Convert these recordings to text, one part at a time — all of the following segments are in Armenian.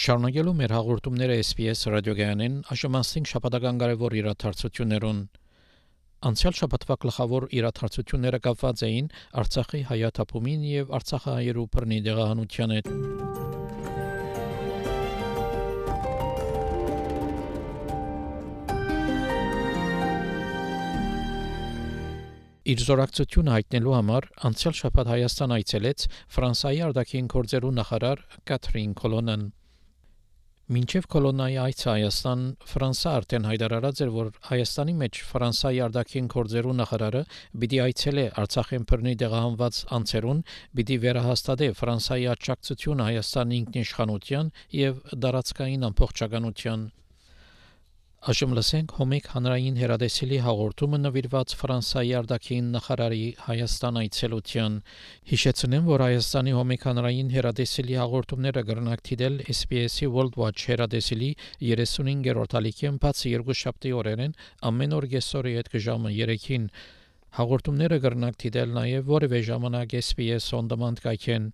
Շարունակելու մեր հաղորդումները SPS ռադիոգայանեն աշմասինք շապատական կարևոր իրադարձություններուն Անցյալ շաբաթվա գլխավոր իրադարձությունները կապված էին Արցախի հայաթափումին եւ Արցախահայերու բռնի դեղահանության հետ։ Իր զորակցությունը հայտնելու համար անցյալ շաբաթ Հայաստան այցելեց Ֆրանսիայի արտաքին գործերու նախարար Կաթրին Կոլոնան։ Մինչև կոլոնայի այցը Հայաստան Ֆրանսա արդեն հայտարարած էր, որ Հայաստանի մեջ Ֆրանսիայի արտաքին գործերու նախարարը պիտի այցելե Արցախեն բռնի դեղահանված անձերուն, պիտի վերահաստատե Ֆրանսիայի աջակցությունը Հայաստանի ինքնիշխանության եւ դարածքային ամբողջականության Այժմ լսենք Հոմիկ հանրային հերադեսիլի հաղորդումը նվիրված Ֆրանսիայի արտաքին նախարարի Հայաստան այցելության։ Հիշեցնեմ, որ Հայաստանի Հոմիկ հանրային հերադեսիլի հաղորդումները կրնակ դիտել SPS-ի World Watch հերադեսիլի 35-րդ ալիքին բացի երկու շաբթի օրերեն ամեն օր գեսորի հետ ժամը 3-ին հաղորդումները կրնակ դիտել նաև որևէ ժամանակ SPS on demand կայքեն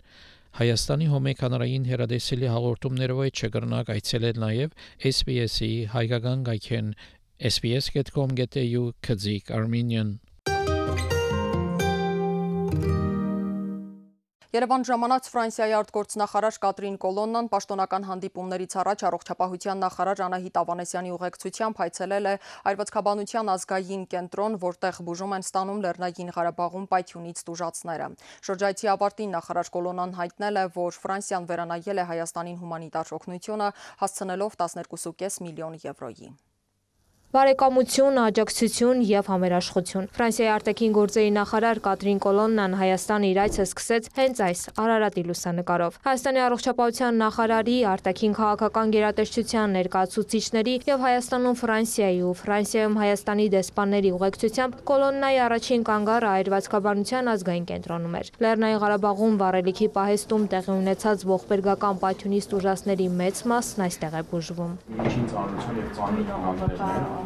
Հայաստանի հոմեկանարային հերադեսիլի հաղորդումներով է չկրնակ այցելել նաև SBS-ի հայկական գայքեն sbs.com.au Երևան ժամանած Ֆրանսիայի արտգործնախարար Կատրին Կոլոննան պաշտոնական հանդիպումներից առաջ առողջապահության նախարար Անահիտ Ավանեսյանի ուղեկցությամբ հայցելել է Այրվածքաբանության ազգային կենտրոն, որտեղ բուժում են ստանում Լեռնային Ղարաբաղում պայթյունից տուժածները։ Շրջայցի ավարտին նախարար Կոլոնան հայտնել է, որ Ֆրանսիան վերանայել է Հայաստանին հումանիտար օգնությունը հասցնելով 12.5 միլիոն եվրոյի բարեկամություն, աջակցություն եւ համերաշխություն։ Ֆրանսիայի արտաքին գործերի նախարար Կատրին Կոլոննան Հայաստան իր այցը սկսեց հենց այս Արարատի լուսանկարով։ Հայաստանի առողջապահության նախարարի արտաքին քաղաքական գերատեսչության ներկայացուցիչների եւ Հայաստանում Ֆրանսիայի ու Ֆրանսիայում Հայաստանի դեսպանների ուղեկցությամբ կոլոննայի առաջին կանգառը այրվածքաբանության ազգային կենտրոնում էր։ Լեռնային Ղարաբաղում վառելիքի պահեստում տեղի ունեցած ողբերգական պատյունից տուժածների մեծ մասն այստեղ է բուժվում։ Միջին ծանրություն եւ ծանր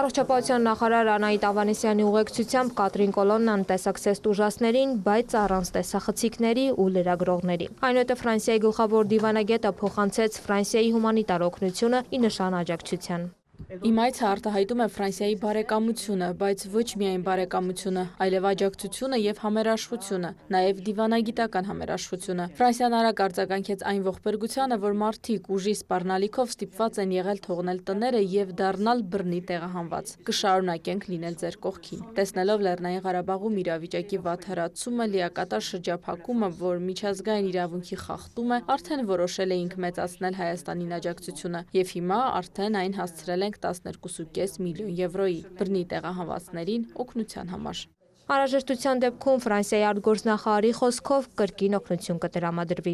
Առողջապահության նախարար Անահիտ Ավանեսյանի ուղեկցությամբ Կատրին Կոլոննան տեսակցեց տուժածներին, բայց առանց տեսախցիկների ու լրագրողների։ Այնուհետև Ֆրանսիայի գլխավոր դիվանագետը փոխանցեց Ֆրանսիայի հումանիտար օգնությունը ի նշան աջակցության։ Իմ այցը արտահայտում է Ֆրանսիայի բարեկամությունը, բայց ոչ միայն բարեկամությունը, այլև աջակցությունը եւ համերաշխությունը, նաեւ դիվանագիտական համերաշխությունը։ Ֆրանսիան արագ արձագանքեց այն ողբերգությանը, որ մարդիկ ուժի սպառնալիքով ստիպված են եղել թողնել տները եւ դառնալ բռնի տեղահանված։ Կշարունակենք լինել ձեր կողքին։ Տեսնելով Լեռնային Ղարաբաղում իրավիճակի վատ հրացումը, լիակատար շրջափակումը, որ միջազգային իրավունքի խախտում է, արդեն որոշել էինք մեծացնել Հայաստանին աջակցությունը եւ հիմա արդեն այն հասցրել ենք 12.5 միլիոն եվրոյի բռնի տեղահանվածներին օգնության համար։ Անհրաժեշտության դեպքում Ֆրանսիայի արտգործնախարարի խոսքով կրկին օգնություն կտրամադրվի։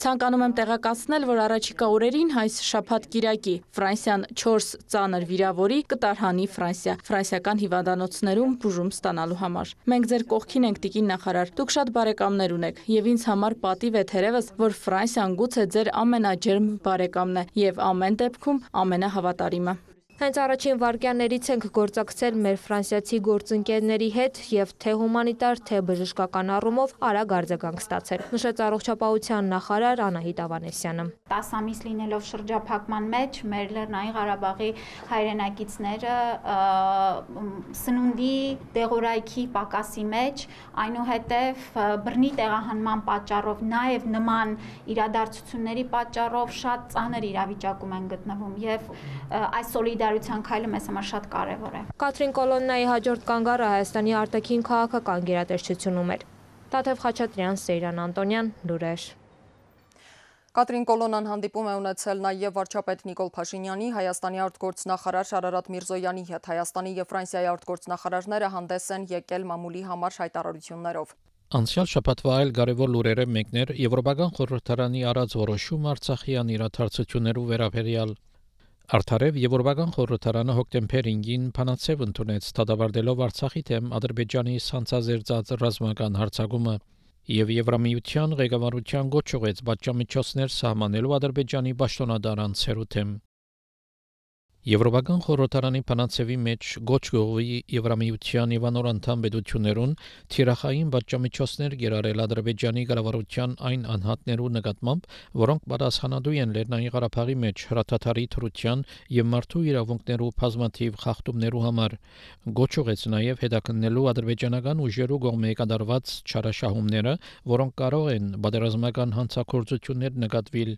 Ցանկանում եմ տեղեկացնել, որ առաջիկա օրերին այս շաբաթ Կիրակի Ֆրանսիան 4 ծանր վիրավորի կտարհանի Ֆրանսիա ֆրանսիական հիվանդանոցներում բուժում ստանալու համար։ Մենք ձեր կողքին ենք տիկին նախարար։ Դուք շատ բարեկամներ ունեք եւ ինձ համար պատիվ է թերևս, որ Ֆրանսիան գուցե ձեր ամենաջերմ բարեկամն է եւ ամեն դեպքում ամենահավատարիմը։ Հենց առաջին վարկյաններից ենք գործակցել մեր ֆրանսիացի գործընկերների հետ եւ թե հումանիտար, թե բժշկական առումով արագ արձագանք ստացել, նշեց առողջապահության նախարար Անահիտ Ավանեսյանը։ 10 ամիս լինելով շրջափակման մեջ մեր Լեռնային Ղարաբաղի հայրենակիցները սնունդի դեղորայքի պակասի մեջ, այնուհետև բռնի տեղահանման պատճառով, նաև նման իրադարձությունների պատճառով շատ ծանր իրավիճակում են գտնվում եւ այս սոլիդար սոլիդարության քայլը մեզ համար շատ կարևոր է։ Կատրին Կոլոննայի հաջորդ կանգառը Հայաստանի արտաքին քաղաքական գերատեսչությունում էր։ Տաթև Խաչատրյան, Սեյրան Անտոնյան, լուրեր։ Կատրին Կոլոնան հանդիպում է ունեցել նաև վարչապետ Նիկոլ Փաշինյանի, Հայաստանի արտգործնախարար Շարարատ Միրզոյանի հետ։ Հայաստանի եւ Ֆրանսիայի արտգործնախարարները հանդես են եկել մամուլի համար հայտարարություններով։ Անցյալ շաբաթվա այլ կարևոր լուրերը մեկն էր Եվրոպական խորհրդարանի արած որոշում Արցախյան իրադարձություններու վերաբերյալ Արդարև Եվրոպական խորհրդարանը հոկտեմբեր 5-ին փանացև ընդունեց դադարելով Արցախի դեմ Ադրբեջանի սանցազերծած ռազմական հարձակումը եւ Եվրամիության ղեկավարության գոչուեց բաժամիջոցներ սահմանելու Ադրբեջանի պաշտոնադար անձերու դեմ։ Եվրոպական խորհրդարանի փանացեվի մեջ գոչ գողվի Եվրամիության եւ անոր անդամ պետություներուն թիրախային բաժամիջոցներ գերարել Ադրբեջանի գավառության այն անհատներու նկատմամբ, որոնք պատասխանատու են Լեռնային Ղարաբաղի մեջ հրաթաթարի թրության եւ մարդու իրավունքներու բազմաթիվ խախտումներու համար։ Գոչուեց նաեւ հետաքննելու ադրբեջանական ուժերու կողմից կատարված չարաշահումները, որոնք կարող են բادرազմական հանցակործություններ նկատվել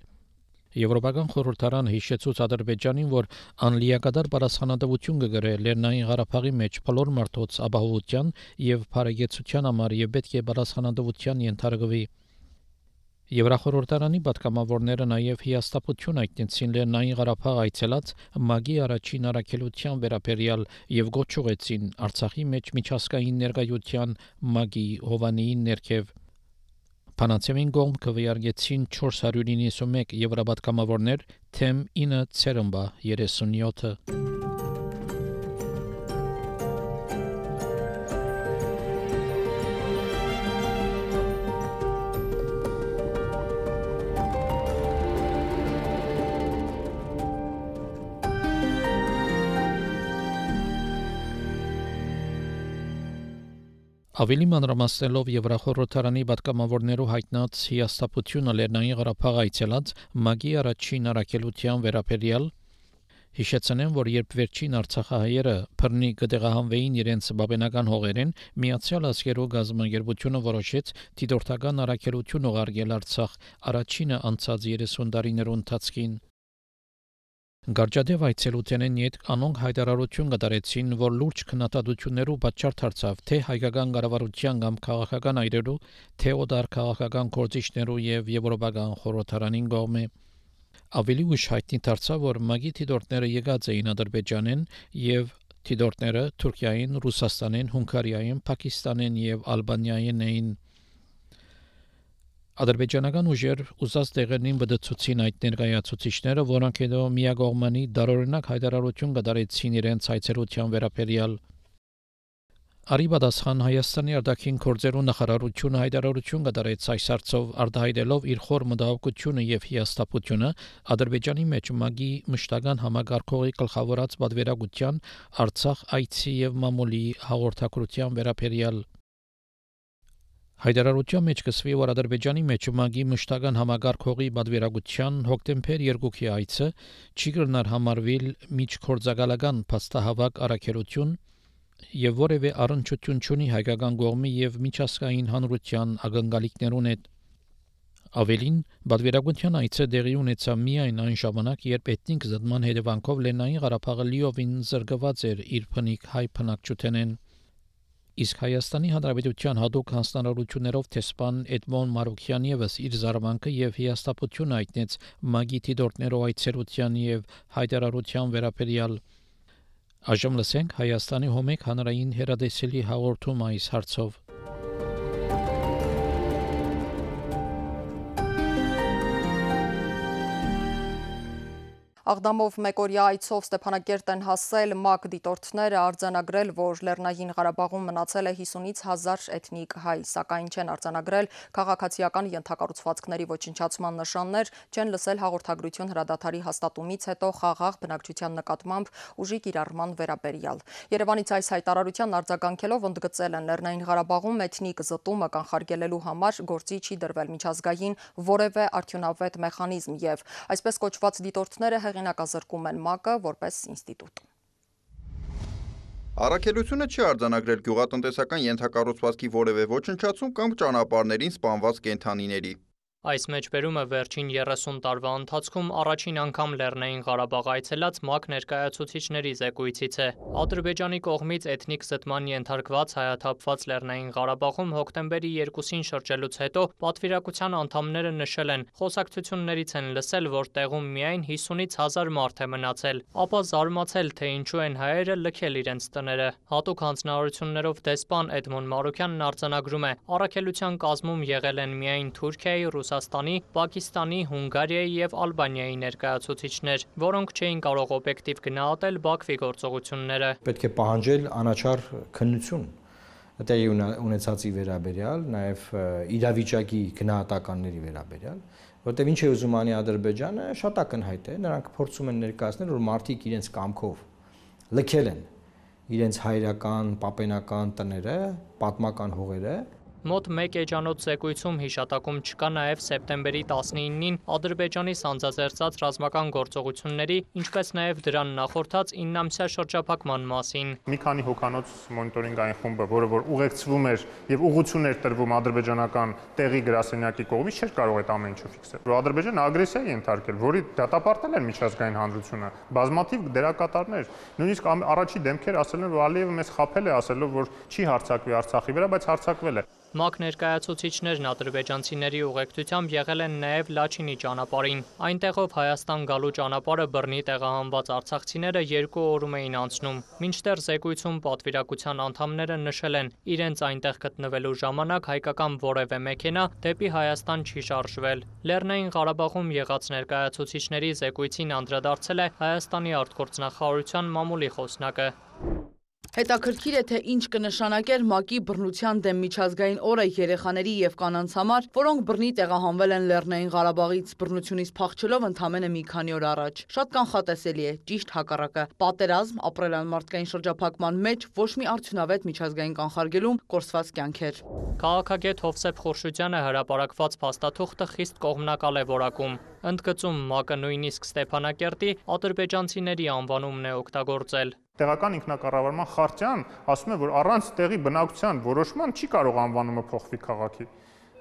Եվրոպական խորհրդարանը հիշեցուց Ադրբեջանին, որ անլիակադար պատասխանատվություն կգրե Լեռնային Ղարաբաղի մեջ բոլոր մարդոց ապահովության եւ բարեկեցության համար եւ պետք է պատասխանատվության ենթարկվի։ Եվրախորհրդարանի պատգամավորները նաև հիաստապություն այտնեցին Լեռնային Ղարաբաղ այցելած ՄԱԳ-ի առաջին առաքելության վերաբերյալ եւ գոչ ուղեցին Արցախի մեջ միջազգային ներկայության ՄԱԳ-ի Հովանիի ներքև Փանացիվին կողմ քվեարկեցին 491 եվրոպատկամավորներ, թեմ 9 ցերմբա 37-ը Ավելի մանրամասնելով Եվրախորհրդարանի պատգամավորներու հայտնած հիաստապությունը Լեռնային Ղարաբաղ այցելած ՄԱԳ-ի առաջին առաքելության վերաբերյալ Հիշեցնեմ, որ երբ վերջին Արցախահայերը բռնի կդեղահանվեին իրենց բաբենական հողերեն, Միացյալ Աշխարհի գազམ་ագերբությունը որոշեց դիտորդական առաքելություն ուղարկել Արցախ առաջինը անցած 30 տարիներու ընթացքին։ Գարջադեվ այցելութենեն իդ անոնք հայտարարություն կատարեցին, որ լուրջ քննադատություններու պատճառ դարձավ թե հայկական կառավարության կամ քաղաքական այրերու, թե օդար քաղաքական կորցիչներու եւ եվրոպական խորհրդարանին կողմէ ավելի ուշ հայտնի դարձավ, որ մագի թիդորտները եկած էին Ադրբեջանեն եւ թիդորտները Թուրքիային, Ռուսաստանեն, Հունգարիային, Պակիստանեն եւ Ալբանիային էին Ադրբեջանական ուժեր ուզած տեղերին բդցուցին այդ ներկայացուցիչները, որոնք հետո միագողմանի դարօրինակ հայտարարություն կդարեցին իրենց հայցերության վերաբերյալ Արիբադասխան Հայաստանի արտաքին գործերու նախարարությունը հայտարարություն կդարեց այս արծով արտահայտելով իր խոր մտահոգությունը եւ հիաստապությունը Ադրբեջանի մեջ մագի մշտական համագարկողի գլխավորած պատվերագության Արցախ այցի եւ մամուլի հաղորդակցության վերաբերյալ Հայտարարության մեջ կսվի, որ Ադրբեջանի մեջ ՄԱԳ-ի մշտական համագարկողի պատվիրակության հոկտեմբեր 2-ի այցը չի կրնար համարվել միջքորձակալական փաստահավաք առաքելություն եւ որևէ առնչություն չունի հայկական կողմի եւ միջազգային հանրության ակնկալիքներուն հետ։ Ավելին, պատվիրակության այցը դեղի ունեցավ միայն այն ժամանակ, երբ էթնիկ զդման հետևանքով Լենային Ղարաբաղը լիովին զրկված էր իր փնիկ հայ փնակչութենեն։ Իսկ Հայաստանի Հանրապետության հadoop հանձնարարություններով տեսփան Էդմոն Մարուկյան եւս իր զարմանքը եւ հիաստապությունը այտնեց Մագի Տիդորտներով այցելության եւ հայտարարության վերաբերյալ. Այժմ լսենք Հայաստանի հոմեկ հանրային հերադեսելի հաղորդում այս հարցով Աղդամով մեկօրյա այցով Ստեփանակերտ են հասել ՄԱԿ դիտորդները արձանագրել, որ Լեռնային Ղարաբաղում մնացել է 50-ից 1000 էթնիկ հայ, սակայն չեն արձանագրել քաղաքացիական ենթակառուցվածքների ոչնչացման նշաններ, չեն լսել հաղորդագրություն հրադադարի հաստատումից հետո խաղաղ բնակչության նկատմամբ ուժի կիրառման վերաբերյալ։ Երևանից այս հայտարարության արձագանքելով ընդգծել են Լեռնային Ղարաբաղում էթնիկ զտումը կանխարգելելու համար գործի չի դրվել միջազգային որևէ արդյունավետ մեխանիզմ եւ այսպես կոչված դիտորդները հեղինակազրկում են ՄԱԿ-ը որպես ինստիտուտ։ Առաքելությունը չի արձանագրել գյուղատնտեսական ենթակառուցվածքի որևէ ոչնչացում կամ ճանապարհներին սպանված կենթանիների։ Այս մեջբերումը վերջին 30 տարվա ընթացքում առաջին անգամ Լեռնային Ղարաբաղ այցելած ՄԱԿ ներկայացուցիչների զեկույցից է։ Ադրբեջանի կողմից էթնիկ զտման ենթարկված հայաթափված Լեռնային Ղարաբաղում հոկտեմբերի 2-ին շրջելուց հետո պատվիրակության անդամները նշել են, խոսակցություններից են լսել, որ տեղում միայն 50-ից 1000 մարդ է մնացել, ապա զարմացել, թե ինչու են հայերը լքել իրենց տները։ Հատուկ հանձնարարություններով դեսպան Էդմոն Մարուկյանն արձանագրում է, առաքելության կազմում եղել են միայն Թուրքիայի, Ռուսաստանի, Պակիստանի, Հունգարիայի եւ Ալբանիայի ներկայացուցիչներ, որոնք չէին կարող օբյեկտիվ գնահատել Բաքվի գործողությունները։ Պետք է պահանջել անաչար քննություն տեղի ունեցածի վերաբերյալ, նաև իրավիճակի գնահատականների վերաբերյալ, որտեվ ինչ է ուզում անի Ադրբեջանը, շատ ակնհայտ է, նրանք փորձում են ներկայացնել, որ մարդիկ իրենց կամքով լքել են իրենց հայրական, պապենական տները, պատմական հողերը Մոտ 1 էջանոց զեկույցում հիշատակում չկա նաև սեպտեմբերի 19-ին Ադրբեջանի սանձազերծած ռազմական գործողությունների, ինչպես նաև դրան նախորդած 9-ամսյա շրջափակման մասին։ Մի քանի հոկանոց մոնիտորինգային խումբը, որը որ ուղեկցվում էր եւ ուղղություն էր տրվում ադրբեջանական տեղի գրասենյակի կողմից, չէր կարող այդ ամեն ինչը ֆիքսել։ Որ Ադրբեջանը ագրեսիա է ենթարկել, որի դատապարտել են միջազգային հանրությունը, բազմաթիվ դերակատարներ, նույնիսկ առաջի դեմքեր ասել են, որ Ալիևը մեզ խაფել է ասելով, որ չի հարցակվի Արցախի վրա, բայց հարցակվել է։ ՄԱԿ ներկայացուցիչներն ադրբեջանցիների ուղեկցությամբ եղել են նաև Լաչինի ճանապարհին։ Այնտեղով Հայաստան գալու ճանապարհը բռնի տեղահանված արցախցիները երկու օրում էին անցնում։ Մինչդեռ զեկույցում պատվիրակության անդամները նշել են, իրենց այնտեղ գտնվելու ժամանակ հայկական որևէ մեքենա դեպի Հայաստան չի շարժվել։ Լեռնային Ղարաբաղում եղած ներկայացուցիչների զեկույցին անդրադարձել է Հայաստանի արտգործնախարարության մամուլի խոսնակը։ Հետաքրքիր է, թե ինչ կնշանակեր ՄԱԿ-ի բռնության դեմ միջազգային օրը երեխաների եւ կանանց համար, որոնք բռնի տեղահանվել են Լեռնային Ղարաբաղից բռնությունից փախչելով ընդամենը մի քանի օր առաջ։ Շատ կանխատեսելի է, ճիշտ հակառակը։ Պատերազմ, ապրելան մարդկային շրջափակման մեջ ոչ մի արդյունավետ միջազգային կանխարգելում կորսված կյանքեր։ Քաղաքագետ Հովսեփ Խորշուդյանը հրապարակված փաստաթուղթը խիստ կողմնակալ է որակում։ Ընդգծում ՄԱԿ-ը նույնիսկ Ստեփանակերտի ադրբեջանցիների անվանումն է օգտագործել տեղական ինքնակառավարման խարտիան ասում է, որ առանց տեղի բնակության որոշման չի կարող անվանումը փոխվի քաղաքի։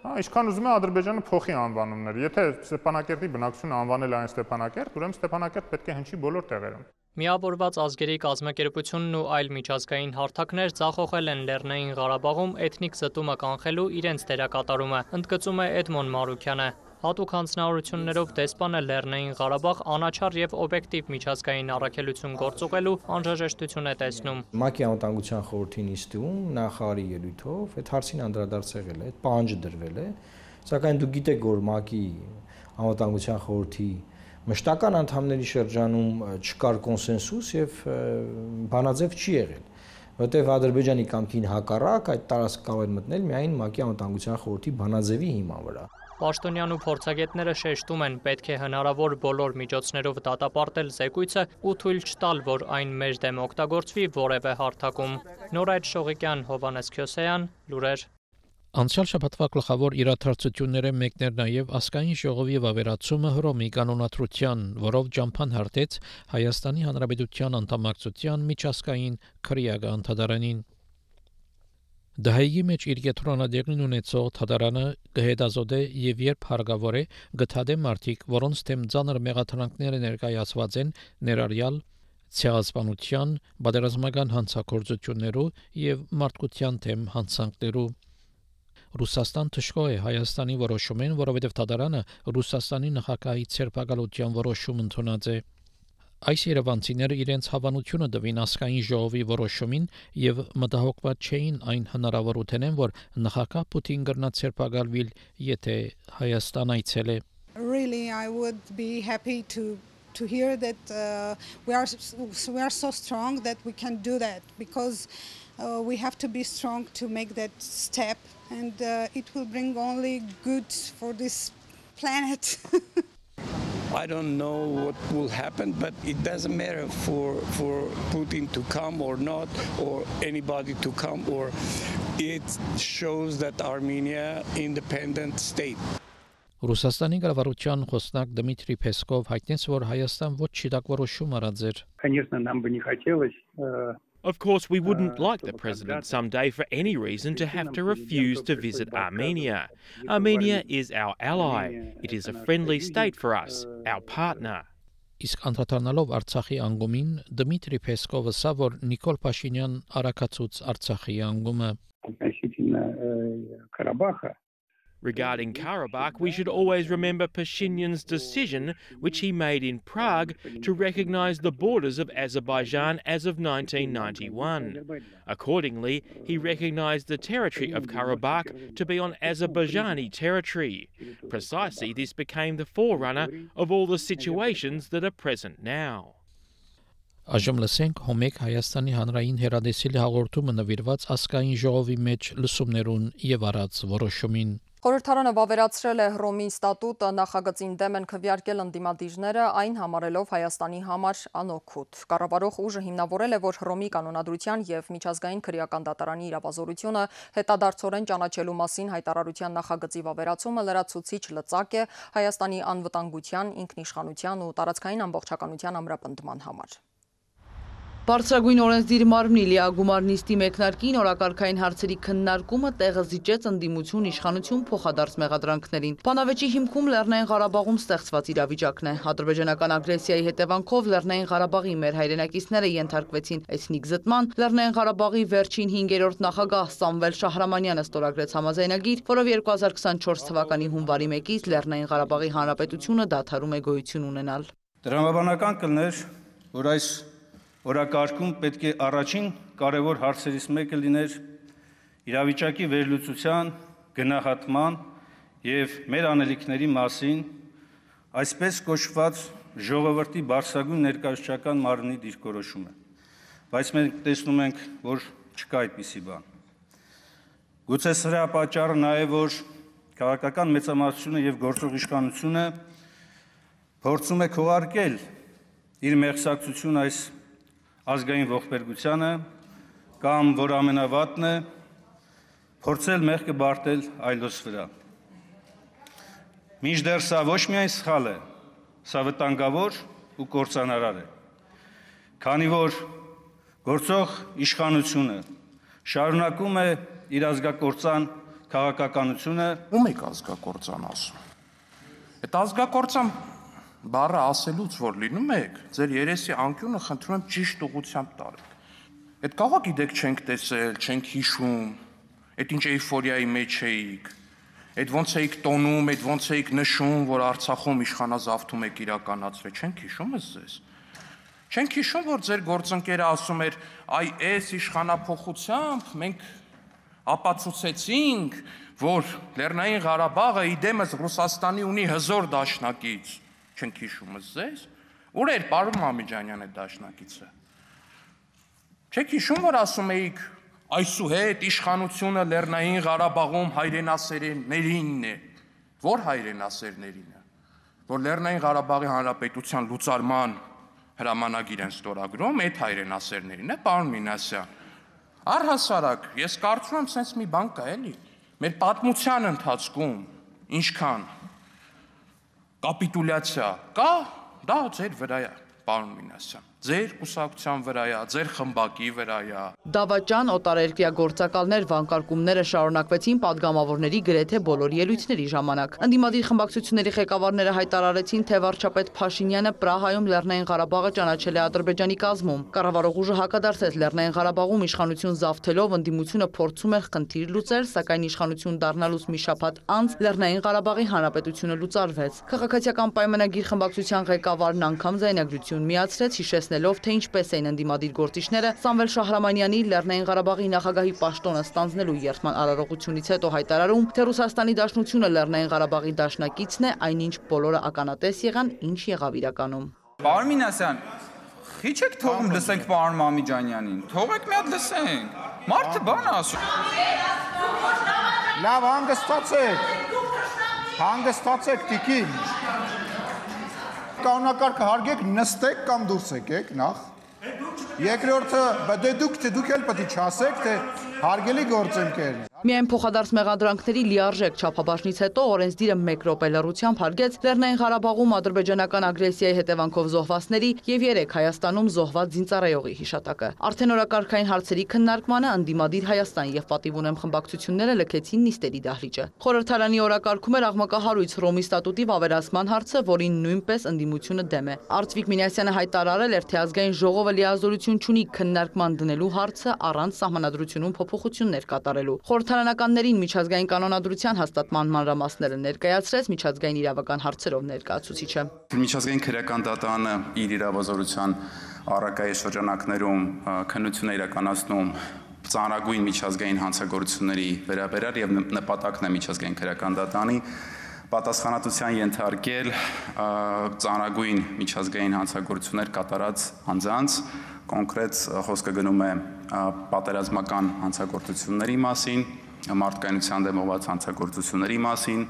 Հա, ինչքան ուզում է Ադրբեջանը փոխի անվանումները։ Եթե Ստեփանակերտի բնակչությունը անվանել այն Ստեփանակերտ, ուրեմն Ստեփանակերտ պետք է հնչի բոլոր տեղերում։ Միավորված ազգերի կազմակերպությունն ու այլ միջազգային հարթակներ ցախողել են Լեռնային Ղարաբաղում էթնիկ զտումը կանխելու իրենց դերակատարումը, ընդգծում է Էդմոն Մարուկյանը։ Հատուկ հանձնարարություններով դեսպանը Լեռնային Ղարաբաղ անաչառ եւ օբյեկտիվ միջազգային առաքելություն գործուղելու անհրաժեշտություն է տեսնում։ ՄԱԿ-ի անվտանգության խորհրդի նիստում նախարարի ելույթով այդ հարցին անդրադարձել է, այդ պահանջը դրվել է, սակայն դուք գիտեք, որ ՄԱԿ-ի անվտանգության խորհրդի մշտական անդամների շրջանում չկար կոնսենսուս եւ բանաձև չի եղել որտեղ Ադրբեջանի կամքին հակառակ այդ տարածք կարող են մտնել միայն ՄԱԿ-ի անվտանգության խորհրդի բանաձևի հիման վրա։ Պաշտոնյան ու փորձագետները շեշտում են, պետք է հնարավոր բոլոր միջոցներով դատապարտել զեկույցը ու թույլ չտալ, որ այն մեր դեմ օգտագործվի որևէ հարթակում։ Նորայր Շողիկյան, Հովանես Քյոսեյան, լուրեր։ Անցյալ շաբաթվա գլխավոր իրադարձությունները մեկն էր նաև ասկային ժողովի վավերացումը Հռոմի կանոնադրության, որով ջամփան հարտեց Հայաստանի Հանրապետության անդամակցության միջազգային քրեական անդադարանին։ Դահեի մեջ իր եթրոնադերն ունեցող թատարանը կհետազոտե եւ երբ հարգավոր է գտադե մարդիկ, որոնց դեմ ցաներ մեղադրանքները ներկայացված են ներառյալ ցեղասպանության, բادرազմական հանցագործություններու եւ մարդկության դեմ հանցանքներու Ռուսաստան թշկող է Հայաստանի որոշումին, որովհետև Թադարանը Ռուսաստանի նախագահի ցերպակալության որոշում ընդունած է։ Այս երևանցիները իրենց հավանությունը դվին ասկային ժողովի որոշումին եւ մտահոգված չէին այն հնարավորութենեն, որ նախագահ Պուտին կրնա ցերպակալվիլ, եթե Հայաստան այցելե։ Really I would be happy to to hear that uh, we are we are so strong that we can do that because uh, we have to be strong to make that step and uh, it will bring only good for this planet I don't know what will happen, but it doesn't matter for for Putin to come or not, or anybody to come, or it shows that Armenia independent state. Ռուսաստանի կառավարության խոսնակ Դմիտրի Պեսկով հայտնեց, որ Հայաստան ոչ չիտակ որոշում արած էր։ Конечно, нам бы не хотелось Of course, we wouldn't like the president someday for any reason to have to refuse to visit Armenia. Armenia is our ally. It is a friendly state for us, our partner. Իսկ անդրադառնալով Արցախի անգումին Դմիտրի Պեսկովը ասա, որ Նիկոլ Փաշինյան արակացուց Արցախի անգումը относительно Карабаха Regarding Karabakh, we should always remember Pashinyan's decision, which he made in Prague, to recognize the borders of Azerbaijan as of 1991. Accordingly, he recognized the territory of Karabakh to be on Azerbaijani territory. Precisely, this became the forerunner of all the situations that are present now. Այժմ լսենք Հոմեկ Հայաստանի հանրային հերադեսիլի հաղորդումը նվիրված ասկային ժողովի մեջ լսումներուն եւ առած որոշումին։ Խորհրդարանը վավերացրել է Հռոմի ստատուտը նախագծին դեմ են քվյարկել ընդդիմադիրները, այն համարելով Հայաստանի համար անօգուտ։ Կառավարող ուժը հիմնավորել է, որ Հռոմի կանոնադրության եւ միջազգային քրեական դատարանի իրավազորությունը հետադարձորեն ճանաչելու մասին հայտարարության նախագծի վավերացումը լրացուցիչ լծակ է Հայաստանի անվտանգության, ինքնիշխանության ու տարածքային ամբողջականության ամրապնդման համար։ Բարձրագույն օրենսդիր մարմնի լիագումար նիստի մեկնարկին օրակարգային հարցերի քննարկումը տեղը զիջեց ընդդիմություն իշխանություն փոխադարձ մեղադրանքներին։ Բանավեճի հիմքում Լեռնային Ղարաբաղում ստեղծված իրավիճակն է։ Ադրբեջանական ագրեսիայի հետևանքով Լեռնային Ղարաբաղի մեր հայրենակիցները ենթարկվեցին էթնիկ զտման։ Լեռնային Ղարաբաղի վերջին 5-րդ նախագահ Սամվել Շահրամանյանը ստորագրեց համաձայնագիր, որով 2024 թվականի հունվարի 1-ից Լեռնային Ղարաբաղի Հանրապետությունը դադարում է գոյություն ունենալ։ Դրամաբանական կլներ, որ այս օրակարգում պետք է առաջին կարևոր հարցերից մեկը լիներ իրավիճակի վերլուծության, գնահատման եւ մեր անելիքների մասին այսպես կոչված ժողովրդի բարձրագույն ներկայացչական մարմնի դիրքորոշումը։ Բայց մենք տեսնում ենք, որ չկա այդպիսի բան։ Գուցե սրա պատճառը նաև որ քաղաքական մեծամասնությունը եւ գործող իշխանությունը փորձում է քողարկել իր մեղսակցություն այս ազգային ողբերգությանը կամ որ ամենավատն է փորձել մեղքը բարտել այլոց վրա։ Մինչդեռ սա ոչ միայն սխալ է, սա վտանգավոր ու կործանարար է։ Քանի որ գործող իշխանությունը շարունակում է իր ազգակործան քաղաքականությունը, ում եք ազգակործան ասում։ Այդ ազգակործան բառը ասելուց որ լինում եք, ձեր երեսի անկյունը խնդրում եմ ճիշտ ուղությամբ տարեք։ Այդ կարող գիտեք չենք տեսել, չենք հիշում, այդ ինչ էйֆորիայի մեջ էիք, այդ ոնց էիք տոնում, այդ ոնց էիք նշում, որ Արցախում իշխանազավթում եք իրականացրել, չենք հիշում ես Չենք հիշում, որ ձեր գործընկերը ասում էր, այ այս իշխանապողությամբ մենք ապացուցեցինք, որ Լեռնային Ղարաբաղը իդեմս Ռուսաստանի ունի հզոր դաշնակից չենք հիշում ձեզ։ Ուր էր պարոն Մամիջանյանը դաշնակիցը։ Չեք հիշում, որ ասում էիք այսուհետ իշխանությունը Լեռնային Ղարաբաղում հայրենասերներինն է։ Որ հայրենասերներինը։ Որ Լեռնային Ղարաբաղի Հանրապետության լուծարման հրամանագիր են ստորագրում, այդ հայրենասերներին է, պարոն Մինասյան։ Առհասարակ, ես կարծում եմ, sense մի բան կա էլի։ Մեր պատմության ընթացքում ինչքան կապիտուլյացիա կա, դա ձեր վրա է, պարոն Մինասյան ձեր կուսակցության վրայա, ձեր խմբակի վրայա։ Դավաճան օտարերկրյա գործակալներ վանկարկումները շարունակվեցին падգամավորների գրեթե բոլոր ելույթների ժամանակ։ Ընդդիմադիր խմբակցությունների ղեկավարները հայտարարեցին, թե վարչապետ Փաշինյանը Պրահայում Լեռնային Ղարաբաղը ճանաչել է Ադրբեջանի կազմում։ Կառավարող ուժը հակադարձեց Լեռնային Ղարաբաղում իշխանություն զավթելով ընդդիմությունը փորձում էր խնդիր լուծել, սակայն իշխանություն դառնալուց մի շաբաթ անց Լեռնային Ղարաբաղի հանրապետությունը լուծարվեց։ Քաղաքացիական պայմանագիր խմբակցության ղեկավարն անգամ զայնագրություն միացրեց, հիշեց հիշեցնելով, թե ինչպես էին ընդդիմադիր գործիչները Սամվել Շահրամանյանի Լեռնային Ղարաբաղի նախագահի պաշտոնը ստանձնելու երթման արարողությունից հետո հայտարարում, թե Ռուսաստանի Դաշնությունը Լեռնային Ղարաբաղի դաշնակիցն է, այնինչ բոլորը ականատես եղան, ինչ եղավ իրականում։ Պարոն Մինասյան, խիչ եք թողում լսենք պարոն Մամիջանյանին։ Թողեք մի հատ լսենք։ Մարդը բան ասում։ Լավ հանգստացեք։ Հանգստացեք, տիկին կանոնակարգը հարգեք, նստեք կամ դուրս եկեք նախ։ Երկրորդը, դե դուք թե դուք էլ պետք է չասեք, թե հարգելի գործընկեր։ Միայն փոխադարձ մեղադրանքների լիարժեք չափաբաժնից հետո օրենսդիրը 1 րոպե լռությամբ հարգեց Լեռնային Ղարաբաղում ադրբեջանական ագրեսիայի հետևանքով զոհվածների եւ 3 Հայաստանում զոհված զինծառայողի հիշատակը։ Արդեն օրակարգային հարցերի քննարկմանը անդիմադիր Հայաստան եւ պատիվ ունեմ խմբակցությունները լքեցին նիստերի դահլիճը։ Խորհրդարանի օրակարգում էր աղմկահարույց Ռոմի ստատուտի վավերացման հարցը, որին նույնպես ընդդիմությունը դեմ է։ Արծվիկ Մինասյանը հայտարարել էր, թե ազգային ժողովը լիազորություն չունի քննարկման դնելու հարցը առանց սահմանադրությունում փոփոխություններ կատարելու։ Խորհրդարանականներին միջազգային կանոնադրության հաստատման մանրամասները ներկայացրեց միջազգային իրավական հարցերով ներկայացուցիչը։ Միջազգային քրեական դատարանը իր իրավազորության առակայի շրջանակներում քննություն է իրականացնում ծանրագույն միջազգային հանցագործությունների վերաբերյալ եւ նպատակն է միջազգային քրեական դատանի պատասխանատվության ենթարկել ծանրագույն միջազգային հանցագործություններ կատարած անձանց, կոնկրետ խոսքը գնում է պատերազմական հանցագործությունների մասին, մարդկայնության դեմ ուղղված հանցագործությունների մասին,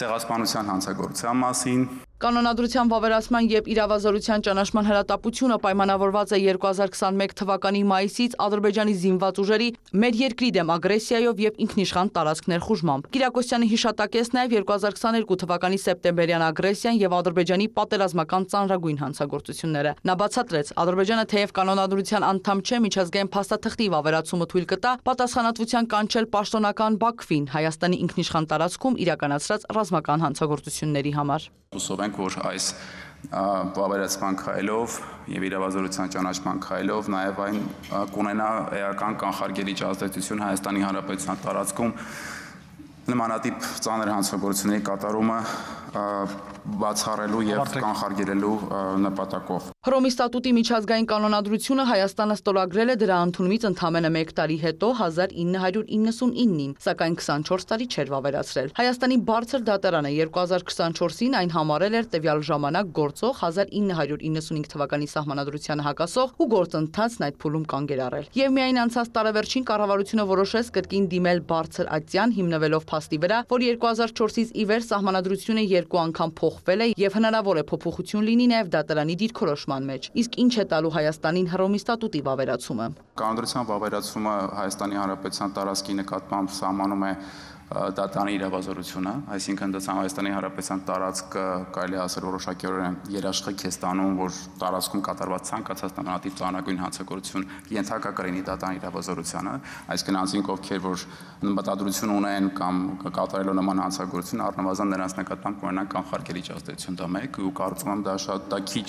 ցեղասպանության հանցագործության մասին, Կանոնադրության վավերացման եւ իրավազորության ճանաչման հրատապությունը պայմանավորված է 2021 թվականի մայիսից Ադրբեջանի զինված ուժերի մեր երկրի դեմ ագրեսիայով եւ ինքնիշխան տարածք ներխուժմամբ։ Կիրակոսյանը հիշատակեց նաեւ 2022 թվականի սեպտեմբերյան ագրեսիան եւ Ադրբեջանի պատերազմական ծանրագույն հանցագործությունները։ Նա բացատրեց, Ադրբեջանը թեև կանոնադրության անդամ չէ, միջազգային փաստաթղթի վավերացումը թույլ կտա պատասխանատվության կանչել պաշտոնական Բաքվին Հայաստանի ինքնիշխան տարածքում իրականացրած ռազմական հանցագործությունների համար։ Հուսով ենք, որ այս բավարարեցման քայլով եւ իրավազորության ճանաչման քայլով նաեւ այն կունենա էական կանխարգելիչ ազդեցություն Հայաստանի Հանրապետության տարածքում նմանատիպ ծանր հանցագործությունների կատարումը բացառելու եւ կանխարգելելու նպատակով։ Հռոմի ստատուտի միջազգային կանոնադրությունը Հայաստանը ստորագրել է դրա ընդունումից ընդամենը 1 տարի հետո 1999-ին, սակայն 24 տարի չէր վավերացրել։ Հայաստանի բարձր դատարանը 2024-ին այն համարել էր տվյալ ժամանակ գործող 1995 թվականի սահմանադրությանը հակասող ու գործընթացն այդ փուլում կանգեր առել։ Եվ միայն անցած տարեվերջին կառավարությունը որոշեց կրկին դիմել բարձր ատյան հիմնվելով փաստի վրա, որ 2004-ից ի վեր սահմանադրությունը երկու անգամ փոխվել է եւ հնարավոր է փոփոխություն լինի նաեւ դատարանի դիրքորոշման մեջ։ Իսկ ինչ է տալու Հայաստանին Հռոմի ստատուտի վավերացումը։ Կանոնադրության վավերացումը Հայաստանի Հանրապետության տարածքի նկատմամբ սահմանում է դատանի իրավազորությունը, այսինքն դա Հայաստանի Հանրապետության տարածքը կարելի ասել որոշակիորեն երաշխիք է ստանում, որ տարածքում կատարված ցանկացած նմանատիպ ծանրագույն հանցագործություն ենթակա կրինի դատանի իրավազորությանը, այսինքն անձինք ովքեր որ մտադրություն ունեն կամ կատարելու նման հանցագործություն, առնվազն նրանց նկատմամբ կունենան կանխարգելիչ ազդեցություն դա մեկ ու կարծում եմ դա շատ դա քիչ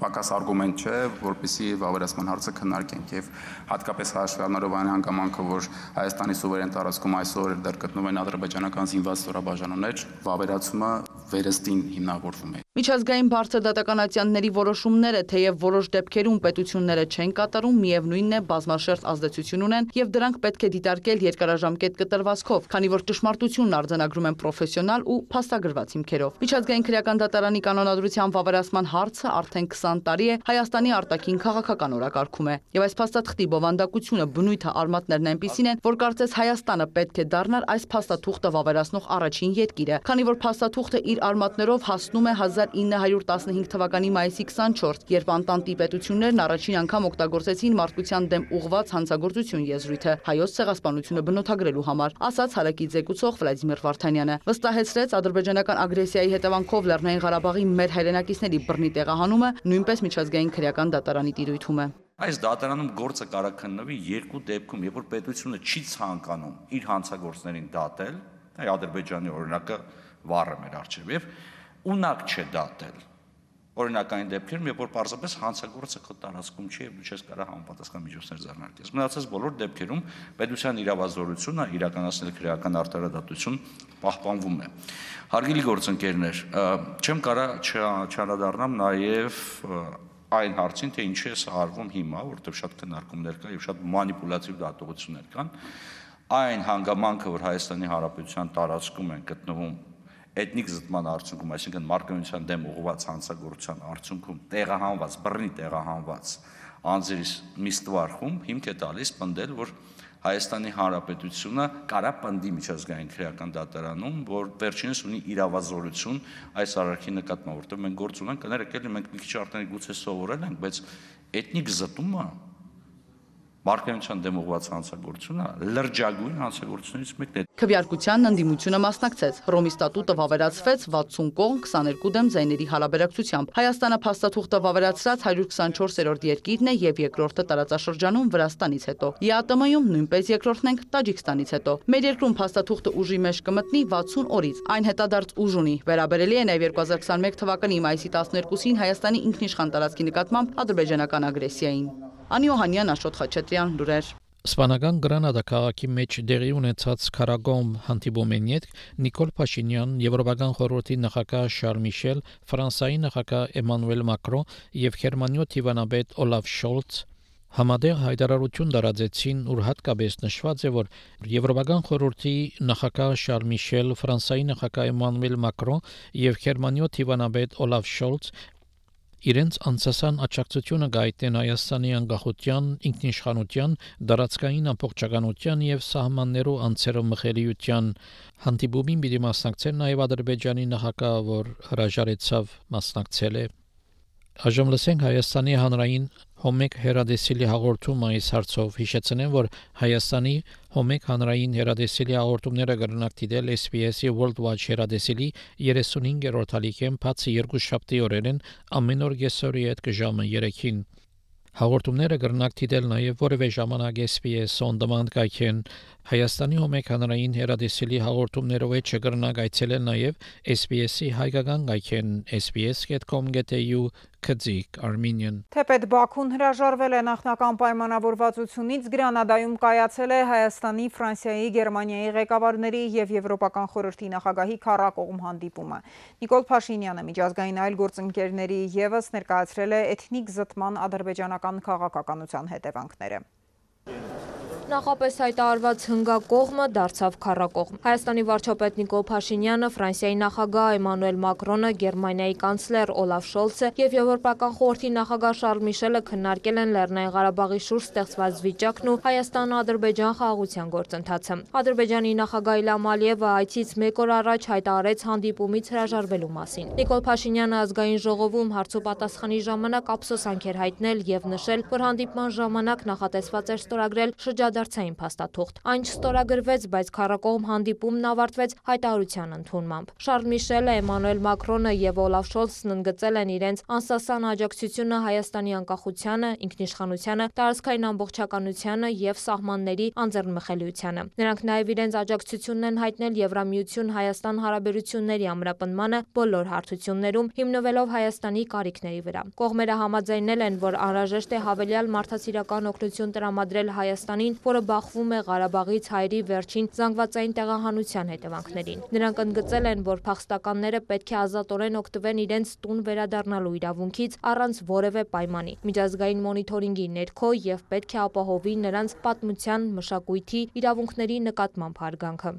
պակաս արգումենտ չէ, որպեսի վավերացման հարցը քննարկենք եւ հատկապես հաշվի առնելով այն հանգամանքը, որ Հայաստանի սուվերեն տարածքում այսօր դեռ գտնվում են ադրբեջանական զինված ստորաբաժանումներ, վավերացումը վերստին հիմնավորվում է։ Միջազգային բարձր դատականատյանների որոշումները, թեև որոշ դեպքերում պետությունները չեն կատարում, միևնույնն է բազմաշերտ ազդեցություն ունեն եւ դրանք պետք է դիտարկել երկարաժամկետ կտրվածքով, քանի որ ճշմարտությունն արձանագրում են պրոֆեսիոնալ ու փաստագրված հիմքերով։ Միջազգային քրեական դատարանի կանոնադրության վավերացման հարցը արդեն 20 տարի է Հայաստանի արտաքին քաղաքական օրակարգում է։ Եվ այս փաստաթղթի բովանդակությունը բնույթը արմատներն այնպիսին են, որ կարծես Հայաստանը պետք է դառնար այս փաստաթուղթը վավերացնող առաջին երկիրը, քանի որ փաստաթուղթը իր արմատներով հասնում է 1915 թվականի մայիսի 24, երբ Անտանտի պետություններն առաջին անգամ օգտագործեցին մարդկության դեմ ուղված հանցագործություն եզրույթը հայոց ցեղասպանությունը բնութագրելու համար, ասաց Հարակի ձեկուցող Վլադիմիր Վարդանյանը։ Վստահեցրեց ադրբեջանական ագրեսիայի հետևանքով Լեռնային Ղարաբաղի մեր հայրենակիցների բռնի տեղահանումը նույնպես միջազգային քրեական դատարանի տիրույթում է։ Այս դատարանում գործը կարող քննվի երկու դեպքում, երբ որ պետությունը չի ցանկանում իր հանցագործներին դատել, այ Ադրբեջանի օրինակը վառը մեր արժև եւ ունակ չէ դատել օրինակային դեպքերում, երբ որ պարզապես հանցագործը քո տարածքում չի եւ դու չես կարող համապատասխան միջոցներ ձեռնարկել։ Մնացած բոլոր դեպքերում պետության իրավազորությունը իրականացնել քրեական արտարադատություն պահպանվում է։ Հարգելի գործընկերներ, չեմ կարա չանդրադառնամ նաեւ այն հարցին, թե ինչի է սա արվում հիմա, որովհետև շատ քննարկումներ կա եւ շատ մանիպուլատիվ դատողություններ կան, այն հանգամանքը, որ Հայաստանի Հանրապետության տարածքում են գտնվում էթնիկ զտման արդյունքում, այսինքն մարգարենության դեմ ուղղված հանցագործության արդյունքում տեղահանված, բռնի տեղահանված անձերի մի ստվար խումբ հիմք է տալիս պնդել, որ Հայաստանի Հանրապետությունը կարա պնդի միջազգային քրեական դատարանում, որ վերջինս ունի իրավազորություն այս արարքի նկատմամբ, որտեղ մենք գործ ունենք, կներեք էլի մենք մի քիչ արդեն գուցե սովորել ենք, բայց էթնիկ զտումը Մարգարենության դեմ ուղղված հանցագործությունը լրջագույն հանցագործությունից մեկն է։ Քվեարկությանն ընդդիմությունը մասնակցեց։ Հռոմի ստատուտը վավերացվեց 60 կողմ 22 դեմ ձայների հարաբերակցությամբ։ Հայաստանը փաստաթուղթը վավերացրած 124-րդ երկիրն է եւ երկրորդը տարածաշրջանում Վրաստանից հետո։ ԵԱՏՄ-ում նույնպես երկրորդն ենք Տաջիկստանից հետո։ Մեր երկրում փաստաթուղթը ուժի մեջ կմտնի 60 օրից։ Այն հետադարձ ուժ ունի։ Վերաբերելի է նաեւ 2021 թվականի մայիսի 12-ին Հայաստանի ինքնիշխան տարածքի նկատմամբ ադրբեջանական ագրեսիային։ Անի Օհանյան, Աշոտ Խաչատրյան, լուրեր։ Սպանական Գրանադա քաղաքի մեջ դեղի ունեցած Կարագոմ հանդիպումին յետ Նիկոլ Փաշինյան, Եվրոպական խորհրդի նախագահ Շարլ Միշել, Ֆրանսիայի նախագահ Էմանուել Մակրոն եւ Գերմանիո Տիվանաբեդ Օլաֆ Շոլց Համադեղ հայտարարություն դարաձեցին, ուր հատկապես նշված է, որ Եվրոպական խորհրդի նախագահ Շարլ Միշել, Ֆրանսիայի նախագահ Էմանուել Մակրոն եւ Գերմանիո Տիվանաբեդ Օլաֆ Շոլց իրենց անցասան աջակցությունը գայտնեն Հայաստանի անկախության, ինքնիշխանության, դարածքային ամբողջականության եւ սահմաններու անցերով մխելիության հանդիպումին պիտի մասնակցեն նաեւ Ադրբեջանի նախագահը, որ հրաժարեցավ մասնակցել է Այժմ լսենք Հայաստանի հանրային Հոմեկ հերադեսիլի հաղորդումը այս հարցով հիշեցնեմ, որ Հայաստանի Հոմեկ հանրային հերադեսիլի հաղորդումները կրնակ դիտել SBS-ի World Watch հերադեսիլի 35-րդ հալիքեն բացի երկու շաբթի օրերեն ամեն օր գեսորի հետ ժամը 3-ին Հաղորդումները կրնակ դիտել նաև որևէ ժամանակ SBS on demand կայքեն Հայաստանի Հոմեկ հանրային հերադեսիլի հաղորդումներով է չկրնակ այցելել նաև SBS-ի հայկական կայքեն sbs.com.au Քծիկ Armenian Թեպետ Բաքուն հրաժարվել է նախնական պայմանավորվածությունից Գրանադայում կայացել է Հայաստանի, Ֆրանսիայի, Գերմանիայի ղեկավարների եւ Եվրոպական խորհրդի նախագահի քառակողմ հանդիպումը։ Նիկոլ Փաշինյանը միջազգային այլ գործընկերների եւս ներկայացրել է էթնիկ զտման ադրբեջանական քաղաքականության հետևանքները նախապես հայտարարված հնգակողմը դարձավ քառակողմ։ Հայաստանի վարչապետ Նիկոլ Փաշինյանը, Ֆրանսիայի նախագահ Էմանուել Մակրոնը, Գերմանիայի կանցլեր Օլաֆ Շոլցը եւ Եվրոպական խորհրդի նախագահ Շարլ Միշելը քննարկել են Լեռնային Ղարաբաղի շուրջ ստեղծված վիճակն ու Հայաստան-Ադրբեջան խաղաղության գործընթացը։ Ադրբեջանի նախագահ Իլհամ Ալիևը այցից մեկ օր առաջ հայտարարեց հանդիպումից հրաժարվելու մասին։ Նիկոլ Փաշինյանը ազգային ժողովում հարցու պատասխանի ժամանակ ափսոսանք էր հայտնել եւ նշել, որ հանդիպման ժամանակ նախատեսված էր ստորագրել շրջադարձ իրադարձային փաստաթուղթ։ Այն չստորագրվեց, բայց քառակողմ հանդիպումն ավարտվեց հայտարարության ընդունմամբ։ Շարլ Միշելը, Էմանուել Մակրոնը եւ Օլաֆ Շոլցն ընդգծել են իրենց անսասան աջակցությունը Հայաստանի անկախությանը, ինքնիշխանությանը, տարածքային ամբողջականությանը եւ սահմանների անձեռնմխելիությանը։ Նրանք նաեւ իրենց աջակցությունն են հայտնել Եվրամիություն-Հայաստան հարաբերությունների ամրապնմանը բոլոր հարթություններում հիմնվելով Հայաստանի կարիքների վրա։ Կողմերը համաձայնել են, որ անհրաժեշտ է հավելյալ մարդասիրական օգնություն տրամադրել Հայաստանին, որը բախվում է Ղարաբաղից հայերի վերջին զանգվածային տեղահանության հետևանքներին։ Նրանք ընդգծել են, որ փախստականները պետք է ազատորեն օգտվեն իրենց տուն վերադառնալու իրավունքից առանց որևէ պայմանի։ Միջազգային մոնիթորինգի ներքո եւ պետք է ապահովի նրանց պատմության, մշակույթի, իրավունքների նկատմամբ հարգանքը։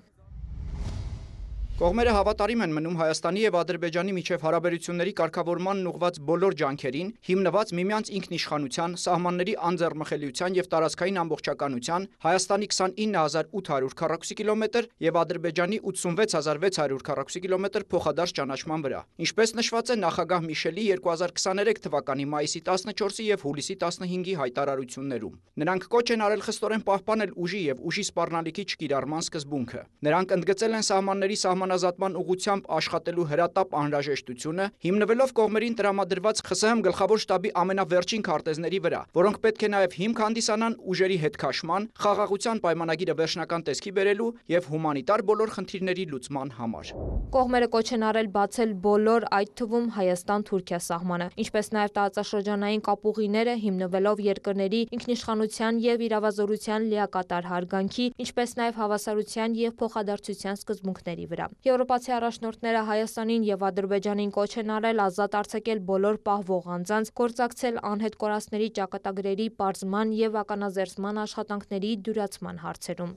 Կողմերը հավատարիմ են մնում Հայաստանի եւ Ադրբեջանի միջև հարաբերությունների կարգավորմանն ուղված բոլոր ջանքերին, հիմնված միմյանց ինքնիշխանության, սահմանների անձեռնմխելիության եւ տարածքային ամբողջականության, Հայաստանի 29800 քառակուսի կիլոմետր եւ Ադրբեջանի 86600 քառակուսի կիլոմետր փոխադարձ ճանաչման վրա։ Ինչպես նշված է նախագահ Միշելի 2023 թվականի մայիսի 14-ի եւ հուլիսի 15-ի հայտարարություններում։ Նրանք կոչ են արել խստորեն պահպանել ուժի եւ ուժի սպառնալիքի չկիրառման սկզբունքը։ Նրանք ընդգծել են սահմանների սահման սահմանազատման ուղղությամբ աշխատելու հրատապ անհրաժեշտությունը, հիմնվելով կողմերին տրամադրված ԽՍՀՄ գլխավոր շտաբի ամենավերջին քարտեզների վրա, որոնք պետք է նաև հիմք հանդիսանան ուժերի հետքաշման, խաղաղության պայմանագիրը վերջնական տեսքի բերելու եւ հումանիտար բոլոր խնդիրների լուծման համար։ Կողմերը կոչ են արել բացել բոլոր, այդ թվում Հայաստան-Թուրքիա սահմանը, ինչպես նաև տարածաշրջանային կապուղիները հիմնվելով երկրների ինքնիշխանության եւ իրավազորության լիակատար հարգանքի, ինչպես նաև հավասարության եւ փոխադարձության սկզբունքների վրա։ Եվրոպացի առաջնորդները Հայաստանին եւ Ադրբեջանին կոչ են արել ազատ արձակել բոլոր պահվող անձանց, գործակցել անհետ կորածների ճակատագրերի պարզման եւ ականազերծման աշխատանքների դյուրացման հարցերում։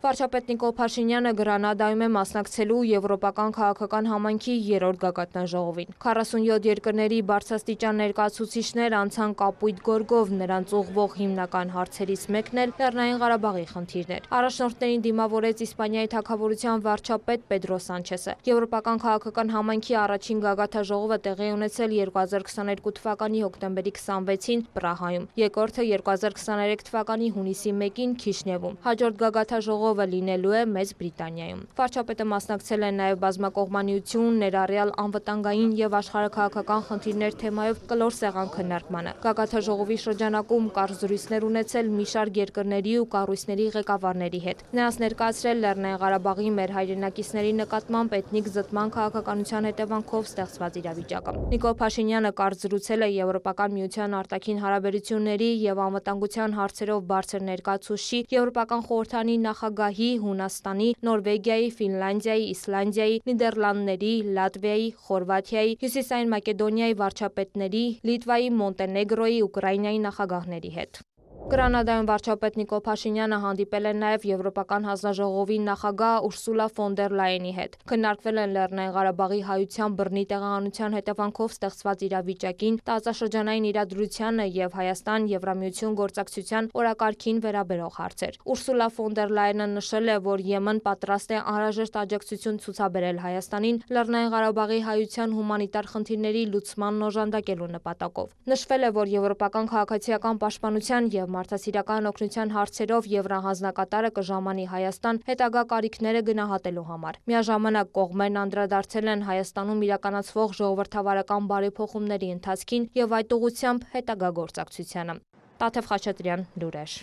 Վարչապետ Նիկոլ Փաշինյանը Գրանադայում է մասնակցելու Եվրոպական քաղաքական համայնքի երրորդ գագաթնաժողովին։ 47 երկրների բարձրաստիճան ներկայացուցիչներ անցան կապույտ գորգով նրանց ուղղվող հիմնական հարցերից մեկն էլ Լեռնային Ղարաբաղի խնդիրն էր։ Առաջնորդներին դիմավորեց Իսպանիայի թագավորության վարչապետ Պեդրո Սանչեսը։ Եվրոպական քաղաքական համայնքի առաջին գագաթնաժողովը տեղի ունեցել 2022 թվականի հոկտեմբերի 26-ին Պրահայում, երկրորդը 2023 թվականի հունիսի 1-ին Քիշնևում։ Հաջորդ գագաթնաժողովը ժողովը լինելու է Մեծ Բրիտանիայում։ Վարչապետը մասնակցել է նաև բազմակողմանիություն, ներառյալ անվտանգային եւ աշխարհակաղակական խնդիրներ թեմայով կլոր սեղան քննարկմանը։ Գագաթաժողովի շրջանակում կարճ զրույցներ ունեցել մի շարք երկրների ու կառույցների ղեկավարների հետ։ Նրանց ներկայացրել Լեռնային Ղարաբաղի մեր հայրենակիցների նկատմամբ էթնիկ զտման քաղաքականության հետևանքով ստեղծված իրավիճակը։ Նիկոլ Փաշինյանը կարճ զրուցել է Եվրոպական միության արտաքին հարաբերությունների եւ անվտանգության հարցերով բարձր ներկայացուցիչ Եվրոպական խորհրդանի նախագահ նախագահի Հունաստանի, Նորվեգիայի, Ֆինլանդիայի, Իսլանդիայի, Նիդերլանդների, Լատվիայի, Խորվաթիայի, Հյուսիսային Մակեդոնիայի վարչապետների, Լիտվայի, Մոնտենեգրոյի, Ուկրաինայի նախագահների հետ։ Գրանադայում վարչապետ Նիկոլ Փաշինյանը հանդիպել է նաև Եվրոպական հանձնաժողովի նախագահ Ուրսուլա ֆոն դեր Լայենի հետ։ Քննարկվել են Լեռնային Ղարաբաղի հայության բռնի տեղահանության հետևանքով ստեղծված իրավիճակին, տարածաշրջանային իրադրությանը եւ Հայաստան-Եվրամիություն գործակցության օրակարգին վերաբերող հարցեր։ Ուրսուլա ֆոն դեր Լայենը նշել է, որ ԵՄ-ն պատրաստ է անհրաժեշտ աջակցություն ցուցաբերել Հայաստանին Լեռնային Ղարաբաղի հայության հումանիտար խնդիրների լուծմանն օժանդակելու նպատակով։ Նշվել է, որ եվրոպական քաղաքացիական պաշտպանության եւ մարդասիրական օգնության հարցերով Եվրահանձնակատարը կժամանի Հայաստան հետագա կարիքները գնահատելու համար։ Միաժամանակ կողմերն անդրադարձել են Հայաստանում իրականացվող ժողովրդավարական բարեփոխումների ընթացքին եւ այդ ուղղությամբ հետագա գործակցությանը։ Տաթև Խաչատրյան, Լուրեր։